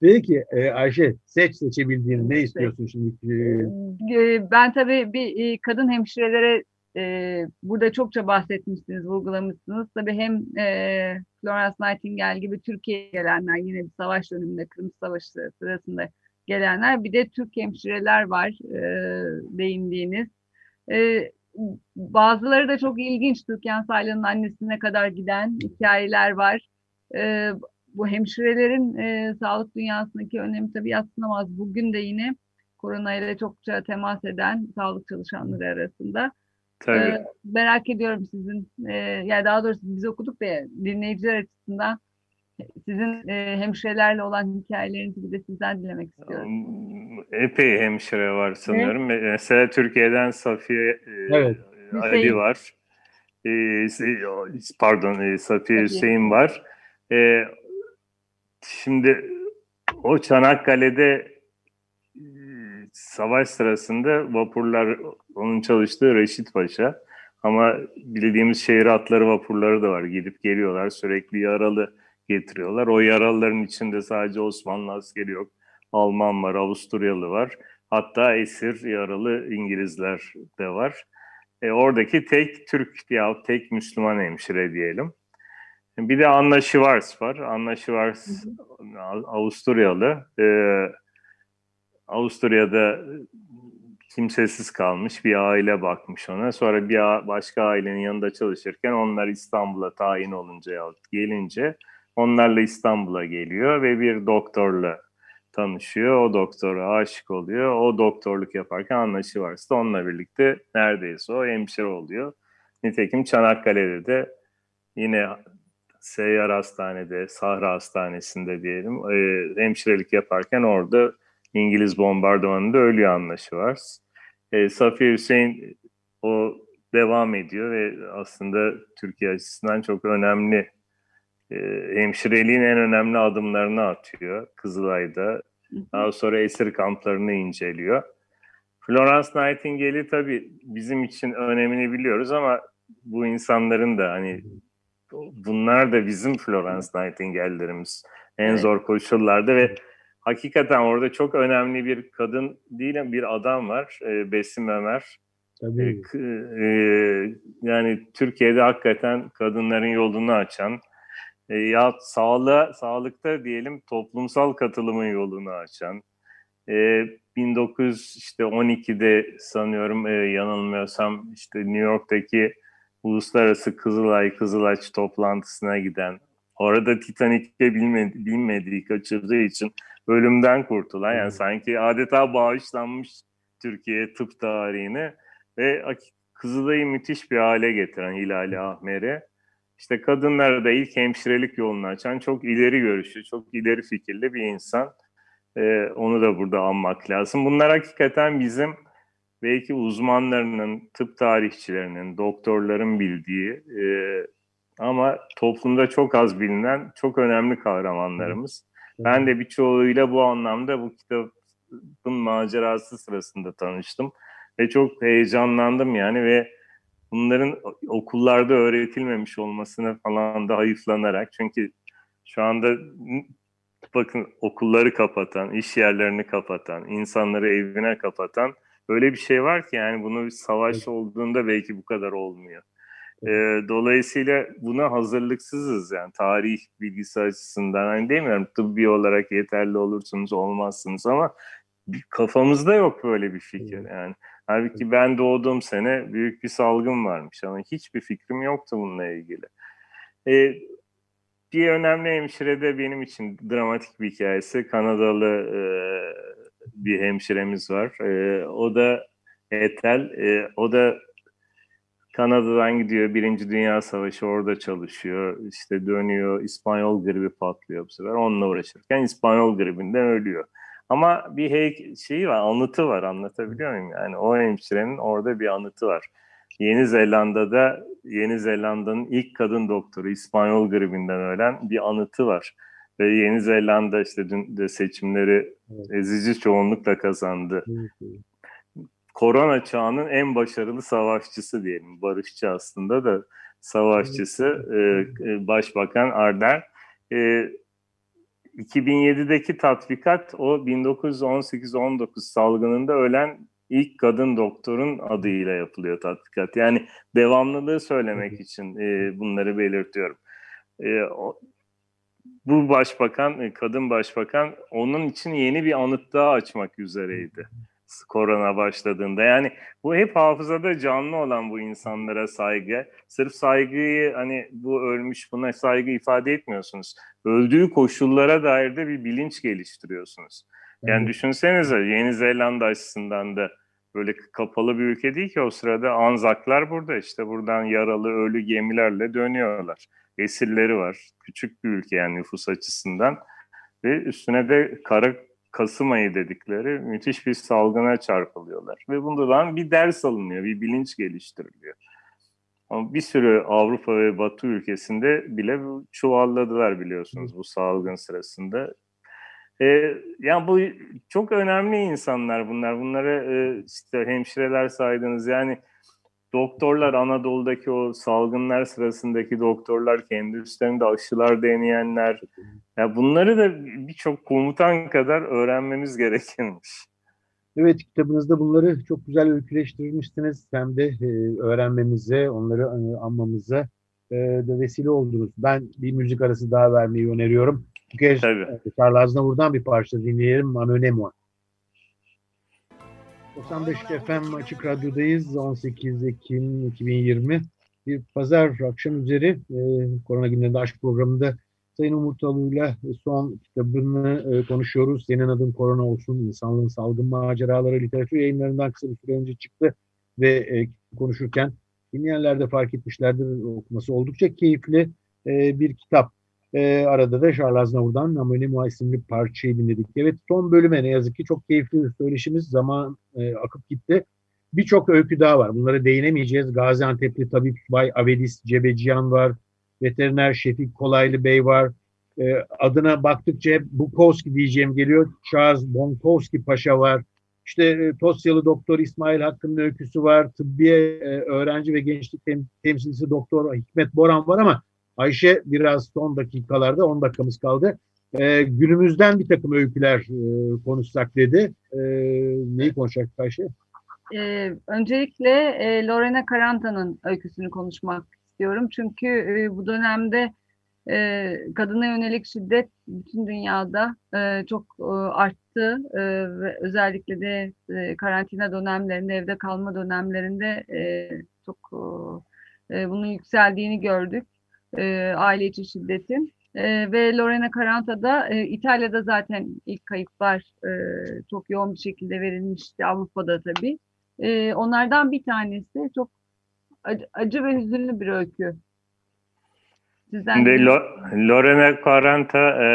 [SPEAKER 4] Peki e, Ayşe seç seçebildiğini ne istiyorsun şimdi?
[SPEAKER 3] E, ben tabii bir kadın hemşirelere e, burada çokça bahsetmişsiniz, vurgulamışsınız. Tabii hem e, Florence Nightingale gibi Türkiye'ye gelenler yine bir savaş döneminde, Kırım Savaşı sırasında gelenler. Bir de Türk hemşireler var e, değindiğiniz. E, bazıları da çok ilginç. Türkan Saylan'ın annesine kadar giden hikayeler var. E, bu hemşirelerin e, sağlık dünyasındaki önemi tabii yatsınamaz. Bugün de yine korona ile çokça temas eden sağlık çalışanları arasında.
[SPEAKER 5] Tabii.
[SPEAKER 3] Ee, merak ediyorum sizin, e, yani daha doğrusu biz okuduk da dinleyiciler açısından sizin e, hemşirelerle olan hikayelerinizi bir de sizden dinlemek istiyorum.
[SPEAKER 5] Epey hemşire var sanıyorum. Evet. Mesela Türkiye'den Safiye e, evet. Ali var. E, pardon e, Safiye Hüseyin var. E, şimdi o Çanakkale'de savaş sırasında vapurlar onun çalıştığı Reşit Paşa ama bildiğimiz şehir atları vapurları da var. Gidip geliyorlar sürekli yaralı getiriyorlar. O yaralıların içinde sadece Osmanlı askeri yok. Alman var, Avusturyalı var. Hatta esir yaralı İngilizler de var. E, oradaki tek Türk ya tek Müslüman hemşire diyelim. Bir de Anna Schwarz var. Anna Schwarz Avusturyalı. Ee, Avusturya'da kimsesiz kalmış bir aile bakmış ona. Sonra bir başka ailenin yanında çalışırken onlar İstanbul'a tayin olunca gelince onlarla İstanbul'a geliyor ve bir doktorla tanışıyor. O doktora aşık oluyor. O doktorluk yaparken anlaşı varsa onunla birlikte neredeyse o hemşire oluyor. Nitekim Çanakkale'de de yine seyyar hastanede, Sahra Hastanesi'nde diyelim e, hemşirelik yaparken orada İngiliz bombardımanında ölüyor anlaşı var. E, Safiye Hüseyin o devam ediyor ve aslında Türkiye açısından çok önemli e, hemşireliğin en önemli adımlarını atıyor Kızılay'da. Daha sonra esir kamplarını inceliyor. Florence Nightingale'i tabii bizim için önemini biliyoruz ama bu insanların da hani bunlar da bizim Florence Nightingale'lerimiz en evet. zor koşullarda ve hakikaten orada çok önemli bir kadın değil bir adam var e, Besim Ömer. Tabii. E, e, yani Türkiye'de hakikaten kadınların yolunu açan e, ya sağlığa, sağlıkta diyelim toplumsal katılımın yolunu açan e, 1912'de sanıyorum e, yanılmıyorsam işte New York'taki Uluslararası Kızılay Kızılaç toplantısına giden orada Titanik'te bilmedi, bilmediği kaçırdığı için ölümden kurtulan yani sanki adeta bağışlanmış Türkiye tıp tarihine ve Kızılay'ı müthiş bir hale getiren Hilali Ahmer'e işte kadınlara da ilk hemşirelik yolunu açan çok ileri görüşlü, çok ileri fikirli bir insan. Ee, onu da burada anmak lazım. Bunlar hakikaten bizim belki uzmanlarının, tıp tarihçilerinin, doktorların bildiği e, ama toplumda çok az bilinen çok önemli kahramanlarımız. Ben de birçoğuyla bu anlamda bu kitabın macerası sırasında tanıştım ve çok heyecanlandım yani ve bunların okullarda öğretilmemiş olmasına falan da hayıflanarak çünkü şu anda bakın okulları kapatan, iş yerlerini kapatan, insanları evine kapatan öyle bir şey var ki yani bunu bir savaş olduğunda belki bu kadar olmuyor. E, dolayısıyla buna hazırlıksızız yani tarih bilgisi açısından. Hani demiyorum tıbbi olarak yeterli olursunuz olmazsınız ama kafamızda yok böyle bir fikir yani. Halbuki ben doğduğum sene büyük bir salgın varmış ama hiçbir fikrim yoktu bununla ilgili. E, bir önemli hemşire de benim için dramatik bir hikayesi. Kanadalı e, bir hemşiremiz var. E, o da Etel. E, o da Kanada'dan gidiyor. Birinci Dünya Savaşı orada çalışıyor. İşte dönüyor. İspanyol gribi patlıyor bu sefer. Onunla uğraşırken İspanyol gribinden ölüyor. Ama bir hey şeyi var, anıtı var. Anlatabiliyor muyum? Yani o hemşirenin orada bir anıtı var. Yeni Zelanda'da Yeni Zelanda'nın ilk kadın doktoru İspanyol gribinden ölen bir anıtı var. Ve Yeni Zelanda işte dün de seçimleri evet. ezici çoğunlukla kazandı. Evet korona çağının en başarılı savaşçısı diyelim. Barışçı aslında da savaşçısı e, e Başbakan Arder. E, 2007'deki tatbikat o 1918-19 salgınında ölen ilk kadın doktorun adıyla yapılıyor tatbikat. Yani devamlılığı söylemek için e, bunları belirtiyorum. E, o, bu başbakan, e, kadın başbakan onun için yeni bir anıt daha açmak üzereydi korona başladığında. Yani bu hep hafızada canlı olan bu insanlara saygı. Sırf saygıyı hani bu ölmüş buna saygı ifade etmiyorsunuz. Öldüğü koşullara dair de bir bilinç geliştiriyorsunuz. Yani evet. düşünsenize Yeni Zelanda açısından da böyle kapalı bir ülke değil ki o sırada Anzaklar burada işte buradan yaralı ölü gemilerle dönüyorlar. Esirleri var. Küçük bir ülke yani nüfus açısından ve üstüne de kara Kasım ayı dedikleri müthiş bir salgına çarpılıyorlar. Ve bundan bir ders alınıyor, bir bilinç geliştiriliyor. Ama bir sürü Avrupa ve Batı ülkesinde bile çuvalladılar biliyorsunuz bu salgın sırasında. Ee, yani bu çok önemli insanlar bunlar. Bunları e, işte hemşireler saydınız. Yani doktorlar Anadolu'daki o salgınlar sırasındaki doktorlar kendi üstlerinde aşılar deneyenler. Ya bunları da birçok komutan kadar öğrenmemiz gerekirmiş.
[SPEAKER 4] Evet kitabınızda bunları çok güzel öyküleştirmişsiniz. Hem de e, öğrenmemize, onları e, anmamıza e, de vesile oldunuz. Ben bir müzik arası daha vermeyi öneriyorum. Bu kez Tabii. Charles Aznavur'dan bir parça dinleyelim. Manönemo. 95 FM Açık Radyo'dayız. 18 Ekim 2020. Bir pazar akşam üzeri e, Korona Günlerinde Aşk programında Sayın Umut Alu'yla son kitabını e, konuşuyoruz. Senin adın korona olsun. İnsanlığın salgın maceraları literatür yayınlarından kısa bir süre önce çıktı ve e, konuşurken dinleyenler de fark etmişlerdir okuması oldukça keyifli e, bir kitap. E, arada da Charles Aznavur'dan Namonimo isimli parçayı dinledik. Evet son bölüme ne yazık ki çok keyifli bir söyleşimiz. Zaman e, akıp gitti. Birçok öykü daha var. Bunlara değinemeyeceğiz. Gaziantep'li tabip Bay Avedis Cebeciyan var. Veteriner Şefik Kolaylı Bey var. E, adına baktıkça Bukowski diyeceğim geliyor. Charles Bonkowski Paşa var. İşte e, Tosyalı Doktor İsmail Hakkı'nın öyküsü var. Tıbbiye e, öğrenci ve gençlik tem, temsilcisi Doktor Hikmet Boran var ama Ayşe biraz son dakikalarda 10 dakikamız kaldı. E, günümüzden bir takım öyküler e, konuşsak dedi. E, neyi konuşacaktık Ayşe?
[SPEAKER 3] E, öncelikle e, Lorena Caranta'nın öyküsünü konuşmak istiyorum. Çünkü e, bu dönemde e, kadına yönelik şiddet bütün dünyada e, çok e, arttı e, ve özellikle de e, karantina dönemlerinde, evde kalma dönemlerinde e, çok e, bunun yükseldiğini gördük e, aile içi şiddetin. E, ve Lorena Caranta'da e, İtalya'da zaten ilk kayıplar e, çok yoğun bir şekilde verilmişti Avrupa'da tabii. E, onlardan bir tanesi çok acı, acı ve hüzünlü bir öykü.
[SPEAKER 5] Sizden Şimdi Lo Lorena Caranta e,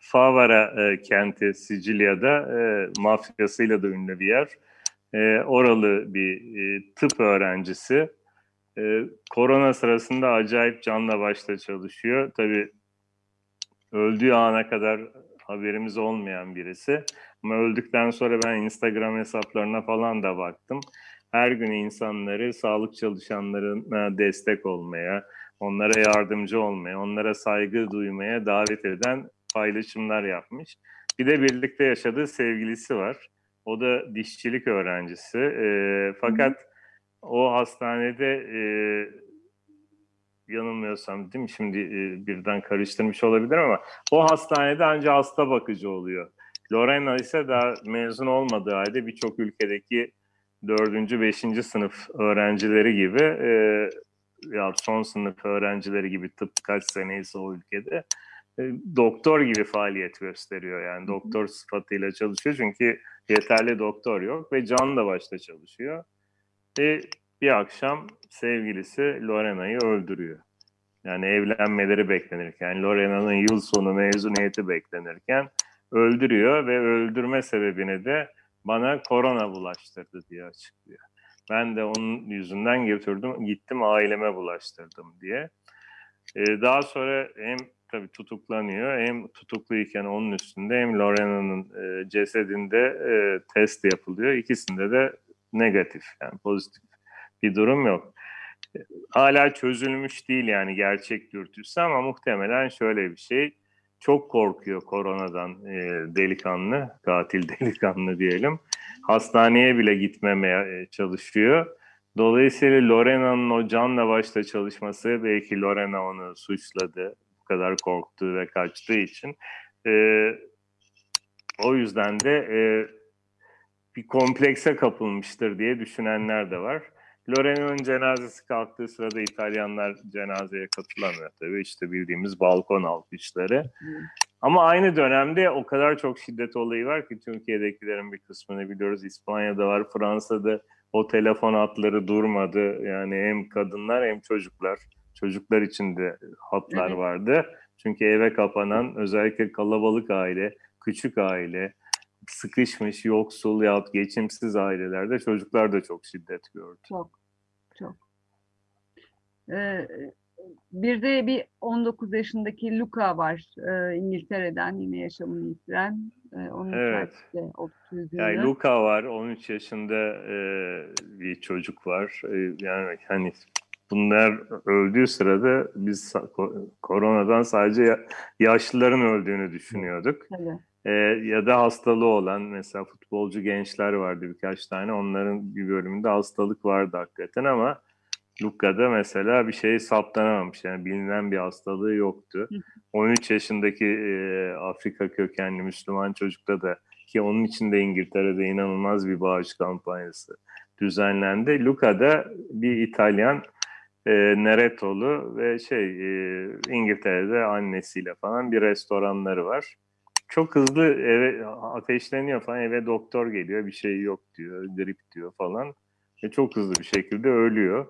[SPEAKER 5] Favara e, kenti Sicilya'da e, mafyasıyla da ünlü bir yer. E, oralı bir e, tıp öğrencisi e, korona sırasında acayip canla başla çalışıyor. Tabii öldüğü ana kadar haberimiz olmayan birisi. Ama öldükten sonra ben Instagram hesaplarına falan da baktım. Her gün insanları sağlık çalışanlarına destek olmaya, onlara yardımcı olmaya, onlara saygı duymaya davet eden paylaşımlar yapmış. Bir de birlikte yaşadığı sevgilisi var. O da dişçilik öğrencisi. E, fakat o hastanede e, yanılmıyorsam değil mi şimdi e, birden karıştırmış olabilir ama o hastanede ancak hasta bakıcı oluyor. Lorena ise daha mezun olmadığı halde birçok ülkedeki dördüncü, beşinci sınıf öğrencileri gibi e, ya son sınıf öğrencileri gibi tıp kaç seneyse o ülkede e, doktor gibi faaliyet gösteriyor yani doktor sıfatıyla çalışıyor çünkü yeterli doktor yok ve can da başta çalışıyor. Ve bir akşam sevgilisi Lorena'yı öldürüyor. Yani evlenmeleri beklenirken, Lorena'nın yıl sonu mezuniyeti beklenirken öldürüyor ve öldürme sebebini de bana korona bulaştırdı diye açıklıyor. Ben de onun yüzünden götürdüm, gittim aileme bulaştırdım diye. Ee, daha sonra hem tabii tutuklanıyor hem tutukluyken onun üstünde hem Lorena'nın e, cesedinde e, test yapılıyor. İkisinde de negatif yani pozitif bir durum yok. Hala çözülmüş değil yani gerçek dürtüsü ama muhtemelen şöyle bir şey. Çok korkuyor koronadan e, delikanlı, katil [LAUGHS] delikanlı diyelim. Hastaneye bile gitmemeye çalışıyor. Dolayısıyla Lorena'nın o canla başla çalışması belki Lorena onu suçladı. Bu kadar korktuğu ve kaçtığı için. E, o yüzden de e, bir komplekse kapılmıştır diye düşünenler de var. Lorenzo'nun cenazesi kalktığı sırada İtalyanlar cenazeye katılamıyor tabii. İşte bildiğimiz balkon alkışları. Ama aynı dönemde o kadar çok şiddet olayı var ki Türkiye'dekilerin bir kısmını biliyoruz. İspanya'da var, Fransa'da o telefon hatları durmadı. Yani hem kadınlar hem çocuklar. Çocuklar için de hatlar evet. vardı. Çünkü eve kapanan özellikle kalabalık aile, küçük aile, sıkışmış, yoksul yahut geçimsiz ailelerde çocuklar da çok şiddet gördü.
[SPEAKER 3] Çok, çok. Ee, bir de bir 19 yaşındaki Luca var ee, İngiltere'den yine yaşamını yitiren. Ee, onun
[SPEAKER 5] evet. Yani Luca var 13 yaşında e, bir çocuk var. E, yani hani bunlar öldüğü sırada biz koronadan sadece yaşlıların öldüğünü düşünüyorduk. Evet. E, ya da hastalığı olan mesela futbolcu gençler vardı birkaç tane onların bir bölümünde hastalık vardı hakikaten ama Luka'da mesela bir şey saptanamamış yani bilinen bir hastalığı yoktu. 13 yaşındaki e, Afrika kökenli Müslüman çocukta da ki onun için de İngiltere'de inanılmaz bir bağış kampanyası düzenlendi. Luka'da bir İtalyan e, Neretolu ve şey e, İngiltere'de annesiyle falan bir restoranları var çok hızlı eve ateşleniyor falan eve doktor geliyor bir şey yok diyor grip diyor falan ve çok hızlı bir şekilde ölüyor.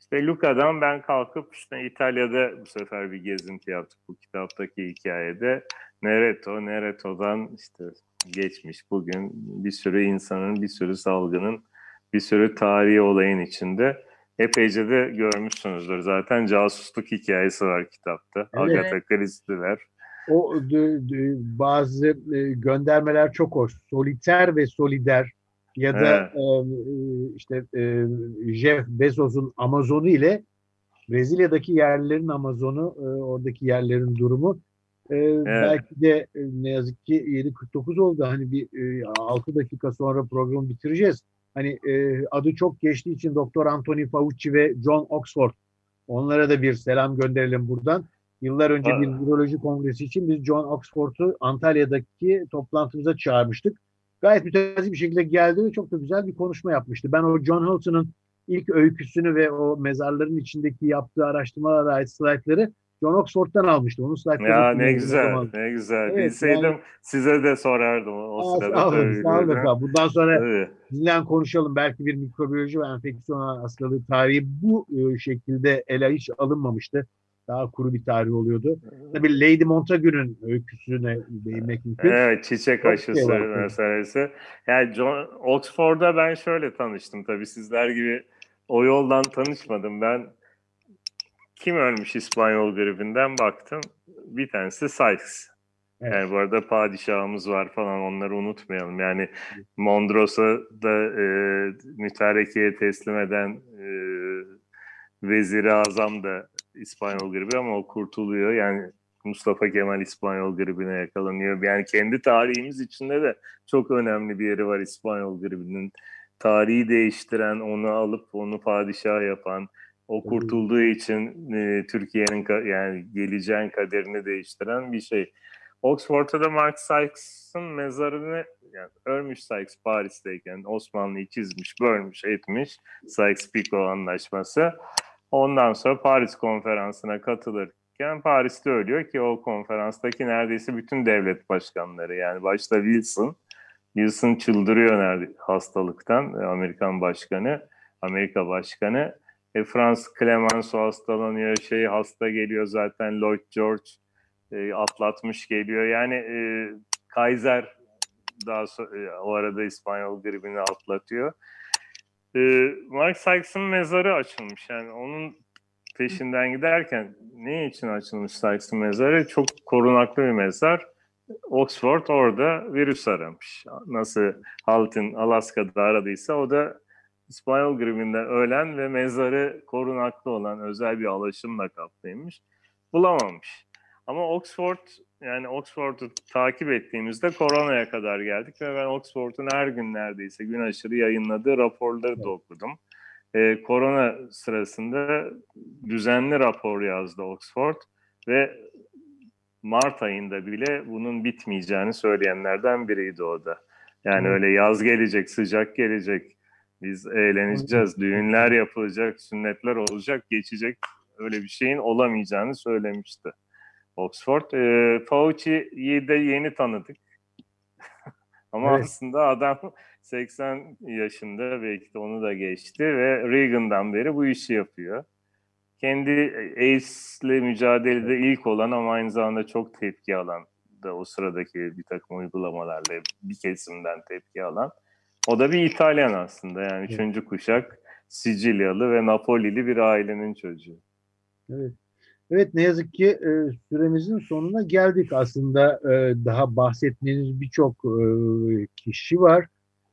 [SPEAKER 5] İşte Luca'dan ben kalkıp işte İtalya'da bu sefer bir gezinti yaptık bu kitaptaki hikayede. Nereto, Nereto'dan işte geçmiş bugün bir sürü insanın, bir sürü salgının, bir sürü tarihi olayın içinde. Epeyce de görmüşsünüzdür zaten casusluk hikayesi var kitapta. Evet. Agatha Christie'ler
[SPEAKER 4] o bazı e, göndermeler çok hoş. Soliter ve solider ya da evet. işte e, Jeff Bezos'un Amazon'u ile Brezilya'daki yerlerin Amazon'u, e, oradaki yerlerin durumu evet. belki de ne yazık ki 7.49 oldu. Hani bir 6 dakika sonra programı bitireceğiz. Hani adı çok geçtiği için Doktor Anthony Fauci ve John Oxford onlara da bir selam gönderelim buradan. Yıllar önce bir viroloji kongresi için biz John Oxford'u Antalya'daki toplantımıza çağırmıştık. Gayet mütevazi bir şekilde geldi ve çok da güzel bir konuşma yapmıştı. Ben o John Hilton'un ilk öyküsünü ve o mezarların içindeki yaptığı araştırmalara ait slaytları John Oxford'dan almıştım. Onun
[SPEAKER 5] slaytları Ya ne güzel, ne güzel. Evet, Bilseydim yani, size de sorardım o, o sırada. Sağ olun,
[SPEAKER 4] sağ olun. Bundan sonra evet. konuşalım. Belki bir mikrobiyoloji ve enfeksiyon hastalığı tarihi bu e, şekilde ele hiç alınmamıştı daha kuru bir tarih oluyordu. Tabii Lady Montagu'nun öyküsüne değinmek mümkün.
[SPEAKER 5] Evet, çiçek Çok aşısı şey meselesi. Yani John, Oxford'da ben şöyle tanıştım tabii sizler gibi o yoldan tanışmadım. Ben kim ölmüş İspanyol gribinden baktım. Bir tanesi Sykes. Evet. Yani bu arada padişahımız var falan onları unutmayalım. Yani Mondros'a da e, mütarekiye teslim eden e, veziri azam da İspanyol gribi ama o kurtuluyor. Yani Mustafa Kemal İspanyol gribine yakalanıyor. Yani kendi tarihimiz içinde de çok önemli bir yeri var İspanyol gribinin. Tarihi değiştiren, onu alıp onu padişah yapan, o kurtulduğu için e, Türkiye'nin yani geleceğin kaderini değiştiren bir şey. Oxford'da da Mark Sykes'ın mezarını yani ölmüş Sykes Paris'teyken Osmanlı'yı çizmiş, bölmüş, etmiş. Sykes-Picot anlaşması. Ondan sonra Paris konferansına katılırken Paris'te ölüyor ki o konferanstaki neredeyse bütün devlet başkanları yani başta Wilson, Wilson çıldırıyor nerede hastalıktan Amerikan başkanı, Amerika başkanı. E, Frans Clemenceau hastalanıyor, şey hasta geliyor zaten Lloyd George e, atlatmış geliyor. Yani e, Kaiser daha so- e, o arada İspanyol gribini atlatıyor. E, Mark Sykes'ın mezarı açılmış. Yani onun peşinden giderken ne için açılmış Sykes'ın mezarı? Çok korunaklı bir mezar. Oxford orada virüs aramış. Nasıl Haltin Alaska'da aradıysa o da İspanyol gribinden ölen ve mezarı korunaklı olan özel bir alaşımla kaplıymış. Bulamamış. Ama Oxford yani Oxford'u takip ettiğimizde koronaya kadar geldik ve ben Oxford'un her gün neredeyse gün aşırı yayınladığı raporları da okudum. Ee, korona sırasında düzenli rapor yazdı Oxford ve Mart ayında bile bunun bitmeyeceğini söyleyenlerden biriydi o da. Yani öyle yaz gelecek, sıcak gelecek, biz eğleneceğiz, düğünler yapılacak, sünnetler olacak, geçecek öyle bir şeyin olamayacağını söylemişti. Oxford. E, Fauci'yi de yeni tanıdık. [LAUGHS] Ama evet. aslında adam [LAUGHS] 80 yaşında belki de onu da geçti ve Reagan'dan beri bu işi yapıyor. Kendi AIDS'le mücadelede ilk olan ama aynı zamanda çok tepki alan da o sıradaki bir takım uygulamalarla bir kesimden tepki alan. O da bir İtalyan aslında yani evet. üçüncü kuşak Sicilyalı ve Napolili bir ailenin çocuğu.
[SPEAKER 4] Evet. Evet ne yazık ki e, süremizin sonuna geldik. Aslında e, daha bahsetmeniz birçok e, kişi var.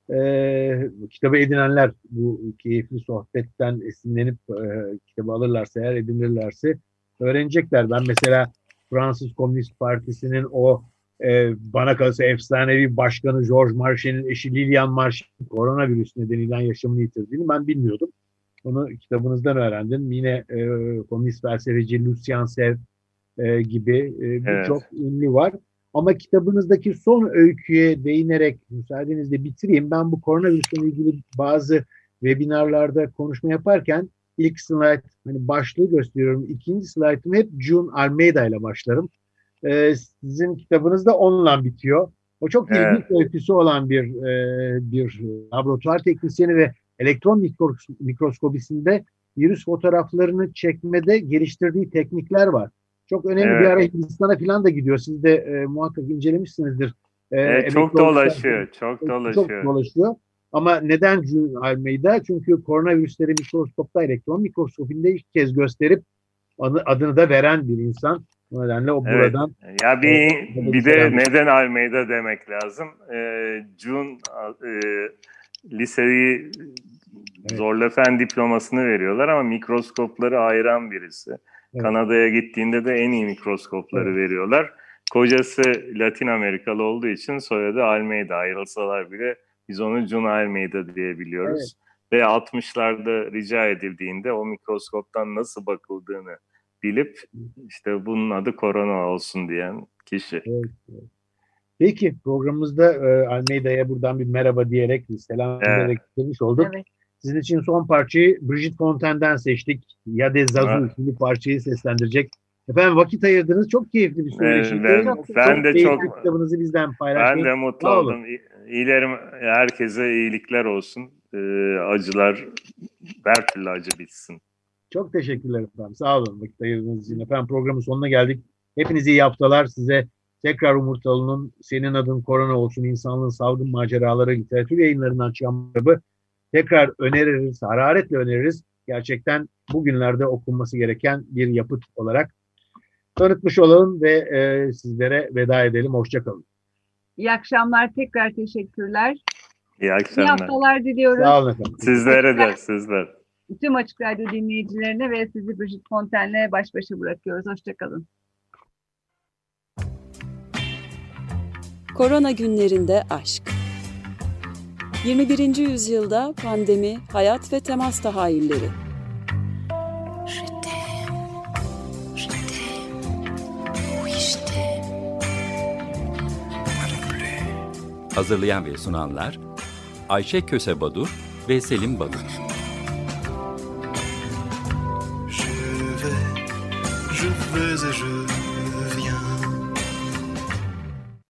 [SPEAKER 4] E, kitabı edinenler bu keyifli sohbetten esinlenip e, kitabı alırlarsa eğer edinirlerse öğrenecekler. Ben mesela Fransız Komünist Partisi'nin o e, bana kalırsa efsanevi başkanı George Marches'in eşi Lilian Marches koronavirüs nedeniyle yaşamını yitirdiğini ben bilmiyordum. Onu kitabınızdan öğrendim. Yine e, komünist felsefeci Lucien Sev e, gibi e, birçok evet. ünlü var. Ama kitabınızdaki son öyküye değinerek müsaadenizle bitireyim. Ben bu koronavirüsle ilgili bazı webinarlarda konuşma yaparken ilk slide hani başlığı gösteriyorum. İkinci slaytım hep June Almeida ile başlarım. Ee, sizin kitabınız da onunla bitiyor. O çok evet. ilginç öyküsü olan bir e, bir laboratuvar teknisyeni ve elektron mikros mikroskobisinde virüs fotoğraflarını çekmede geliştirdiği teknikler var. Çok önemli evet. bir ara Hindistan'a falan da gidiyor. Siz de e, muhakkak incelemişsinizdir.
[SPEAKER 5] E, evet, çok dolaşıyor, çok dolaşıyor. Çok
[SPEAKER 4] dolaşıyor. Ama neden Jun Almeida? Çünkü koronavirüsleri mikroskopta, elektron mikroskopinde ilk kez gösterip adını da veren bir insan. O nedenle o evet. buradan...
[SPEAKER 5] Ya bir, e, bir de neden Almeida demek lazım. E, Jun e, liseyi evet. zorlafen diplomasını veriyorlar ama mikroskopları ayıran birisi. Evet. Kanada'ya gittiğinde de en iyi mikroskopları evet. veriyorlar. Kocası Latin Amerikalı olduğu için soyadı Almeida ayrılsalar bile biz onu Jun Almeida diye biliyoruz. Evet. Ve 60'larda rica edildiğinde o mikroskoptan nasıl bakıldığını bilip işte bunun adı korona olsun diyen kişi. Evet.
[SPEAKER 4] Peki programımızda e, Almeida'ya buradan bir merhaba diyerek, bir selam evet. vererek bitirmiş olduk. Evet. Sizin için son parçayı Brigitte Fontaine'den seçtik. Ya de Zazu evet. isimli parçayı seslendirecek. Efendim vakit ayırdınız. Çok keyifli bir söyleşiydi.
[SPEAKER 5] Ben, ben, ben de çok
[SPEAKER 4] kitabınızı bizden paylaştınız.
[SPEAKER 5] Ben de mutlu Sağ oldum. İyilerim herkese iyilikler olsun. Ee, acılar her türlü acı bitsin.
[SPEAKER 4] Çok teşekkürler efendim. Sağ olun vakit ayırdığınız için. Efendim programın sonuna geldik. Hepinize iyi haftalar. Size tekrar Umurtalı'nın Senin Adın Korona Olsun İnsanlığın Salgın Maceraları literatür yayınlarından çıkan kitabı tekrar öneririz, hararetle öneririz. Gerçekten bugünlerde okunması gereken bir yapıt olarak tanıtmış olalım ve e, sizlere veda edelim. Hoşçakalın.
[SPEAKER 3] İyi akşamlar. Tekrar teşekkürler.
[SPEAKER 5] İyi akşamlar.
[SPEAKER 3] İyi haftalar diliyoruz.
[SPEAKER 4] Sağ olun efendim.
[SPEAKER 5] Sizlere de, sizler.
[SPEAKER 3] Tüm Açık Radyo dinleyicilerine ve sizi Brigitte Fontaine'le baş başa bırakıyoruz. Hoşçakalın.
[SPEAKER 1] Korona günlerinde aşk. 21. yüzyılda pandemi, hayat ve temas tahayyülleri.
[SPEAKER 2] Hazırlayan ve sunanlar Ayşe Köse Badur ve Selim Badur. Je vais, je vais et je